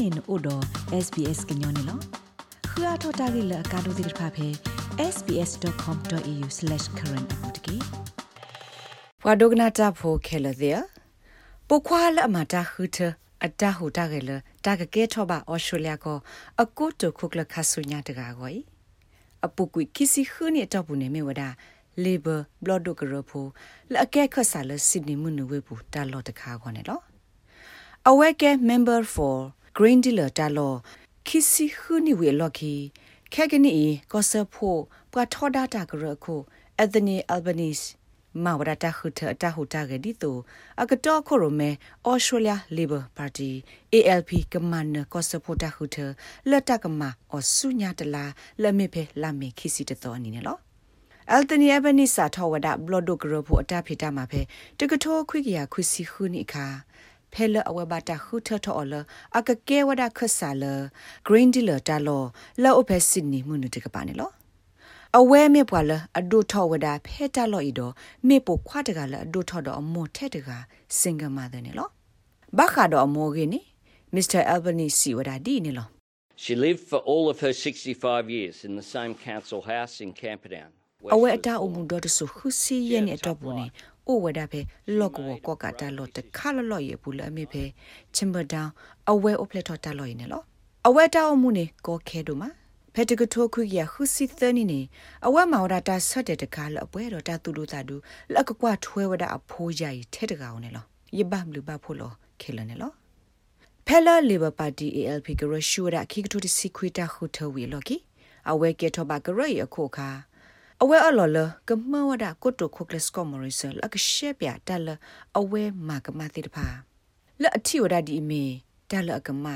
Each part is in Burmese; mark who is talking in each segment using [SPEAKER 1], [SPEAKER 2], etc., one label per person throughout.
[SPEAKER 1] နေနို့တော့ SBS ကညောနေလောခရထတာဂိလကာဒိုတိဖာဖေ sbs.com.au/current အပူတကေဘွာဒိုဂနာတာဖိုခဲလတဲ့ပုခွာလအမတာခူထအတဟူတာဂေလတာကကဲထောပါအော်စတြေးလျကိုအကုတ်တခုကလခဆုညာတကာကိုအပုကွိကစီခူနေတော့ဘူးနေမြဝဒါ labor blood ကရဖိုလအကဲခဆာလစစ်နေမှုနဝေဘူးတာလော့တခါခေါ်နေလောအဝဲကဲ member for green dealer တာလောခီစီခူနီဝေလော်ခီခဲကနီကောဆဖိုပကထောဒတာကရခု Anthony Albanese မဝရတာခုထတာဟူတာဂဒီတိုအကတော့ခိုရမဲဩစတြေးလျ Labor Party ALP ကမန်ကောဆဖိုတာခုထလတ်တကမအဆုညာတလာလက်မစ်ဖဲလာမေခီစီတတော်အနေနဲ့လောအယ်တနီအဘနီစာထောဝဒဘလော့ဒိုဂရဖိုအတာဖီတာမှာဖဲတကထောခွိကရခွစီခုနိခါ ဖဲလအဝဘတာခုထထောလအကကဲဝဒခဆာလ green dealer တာလောလောအဖဲစစ်နီမှုနတကပါနေလောအဝဲမေပွာလအဒုထောဝဒဖဲတာလောဤတော့မေပိုခွားတကလအဒုထောတော့အမောထက်တကစင်ကမာတဲ့နေလောဘခါတော့အမောကင်းနေ Mr. Albanese စီဝဒဒီနေလော
[SPEAKER 2] She lived for all of her 65 years in the same council house in Camperdown.
[SPEAKER 1] အဝဲအတာအမှုတော်တဆခုစီရဲ့နေတော့ဘူးနေ အိုဝဒဖေလော့ကောကောကတာလော့တခါလော့လော့ရဘူးလအမေဖေချင်ဘဒေါင်အဝဲအိုပလက်တော်တာလော့ရနေလောအဝဲတာအမှုနေကောခဲတို့မှာဖက်တကထိုခွေရခုစီသနီနေအဝဲမော်ဒတာဆက်တဲ့တကားလအပွဲတော့တာတူလို့တာဒူလက်ကကွာထွဲဝဒအဖိုးကြိုင်ထဲတကောင်နေလောယဘမ်လူဘဖို့လောခဲလနေလောဖဲလာလီဘာပါတီ ALP ကရရှူရခိကတူစီခွေတာခုထဝီလော်ကီအဝဲကေထောဘာကရရခုခါ အဝဲအလော်လကမဝဒကုတုခုကလစကမရီဆလကရှေပြတလအဝဲမာကမတိတဖာလက်အထီဝဒဒီအမီတလအကမ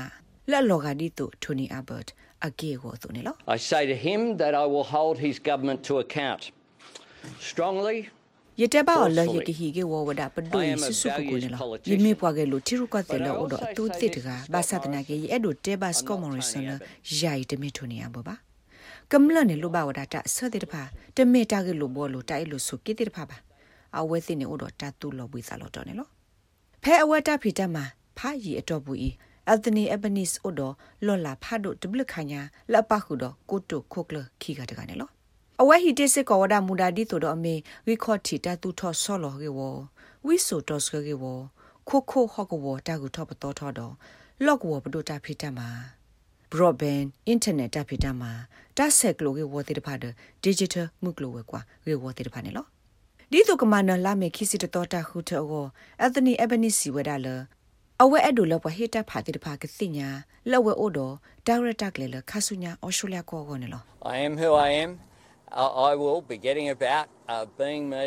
[SPEAKER 1] လက်လောကဒီတုထိုနီအဘတ်အကေကိုသူနေလော
[SPEAKER 2] I say to him that I will hold his government to account strongly
[SPEAKER 1] ယတဘာအလယကဟီကေဝဝဒပဒိုယဆဆုကိုနေလောယမေပွားကေလိုတီရုကတဲ့လောအဒအတူတိတကဘာသဒနာကေအဲ့ဒိုတေဘတ်စကမရီဆလယာယတမီထိုနီအဘဘာ ကမ္လနဲ့လိုပါဝဒတာဆတဲ့တဖာတမေတာကလိုဘောလိုတိုက်လို့ဆိုကိတဲ့တဖာပါအဝဲသိနေဥတော်တတူလောပွေးစားလို့တော်နေလို့ဖဲအဝဲတာဖီတမှာဖာရီအတော်ဘူးဤအယ်တနီအဘနီစ်ဥတော်လော်လာဖာဒိုဒဘလခညာလပခုတော်ကိုတုခိုကလခီကတကနေလို့အဝဲဟီတစစ်ကောဝဒမူဒါဒီဆိုတော့အမေဝီခေါ်တီတတူထော့ဆော်လော်ကေဝဝီဆိုတော့စကေဝခိုခိုဟော့ကဝတာကူထော့ပတော်ထော့တော့လော့ကဝပဒိုတာဖီတမှာ broadband internet တဖိတမှာတဆက်ကလိုကေဝတိတဖာဒ digital မှုကလိုဝဲကွာကေဝတိတဖာနေလောဒီတုကမနလာမေခိစီတတော်တာခုထောအက်သနီအဘနီစီဝဒါလအဝဲအဒိုလပဟေတာဖာတိတဖာကသိညာလောဝဲအိုဒိုဒါရတာကလေလခဆုညာအော်စတြေးလျကောကောနေလော
[SPEAKER 2] I am who I am. Uh, I will be getting about uh, being me.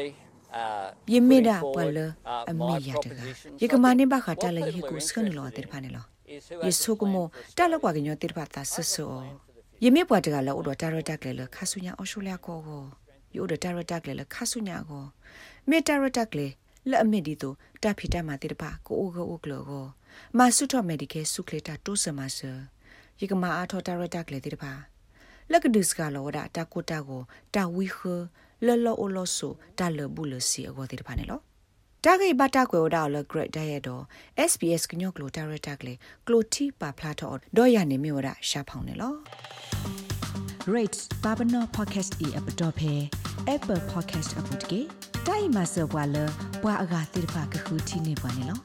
[SPEAKER 2] Uh,
[SPEAKER 1] ယမေဒါ
[SPEAKER 2] putting
[SPEAKER 1] ပလ
[SPEAKER 2] forward, uh,
[SPEAKER 1] အမေ
[SPEAKER 2] my
[SPEAKER 1] ရတက
[SPEAKER 2] propositions.
[SPEAKER 1] ယကမနေဘခ
[SPEAKER 2] What
[SPEAKER 1] တာလေ
[SPEAKER 2] people
[SPEAKER 1] ဟေ
[SPEAKER 2] are
[SPEAKER 1] ကိုစကနလော
[SPEAKER 2] interested
[SPEAKER 1] တိတဖာနေလော
[SPEAKER 2] is who
[SPEAKER 1] ယေ
[SPEAKER 2] has
[SPEAKER 1] ဆု
[SPEAKER 2] the
[SPEAKER 1] ကမော
[SPEAKER 2] plan for
[SPEAKER 1] တာလောက်ကွာကညောတိတဖာတာဆဆောယမေပွားတကလည်းဥတော်တာရတာကလည်းခဆုညာအော်စတြေးလျကောကောယိုဒတာရတာကလည်းခဆုညာကောမေတာရတာကလည်းလက်အမစ်ဒီတို့တာဖီတာမာတိတဖာကိုအိုကိုအိုကလောကောမာဆုထောမေဒီကေဆုကလေတာတိုးစမဆာယကမာအားထောတာရတာကလည်းတိတဖာလက်ကဒုစကလောဒတာကိုတာကိုတာဝီခလလောအိုလောဆူတာလဘူးလစီအကောတိတဖာနေလော တာဂိဘတာကွယ်ဝဒါလဂရက်ဒရဲ့တော့ SBS ကညော့ကလိုတာရတာကလေကလိုတီပါဖလာတော့ဒေါ်ရနေမြေဝဒရှာဖောင်းနေလော rates babano podcast e app dot phe apple podcast app dot ke dai ma so bwa le bwa aga tir pha ka khu thi ne bwa ne lo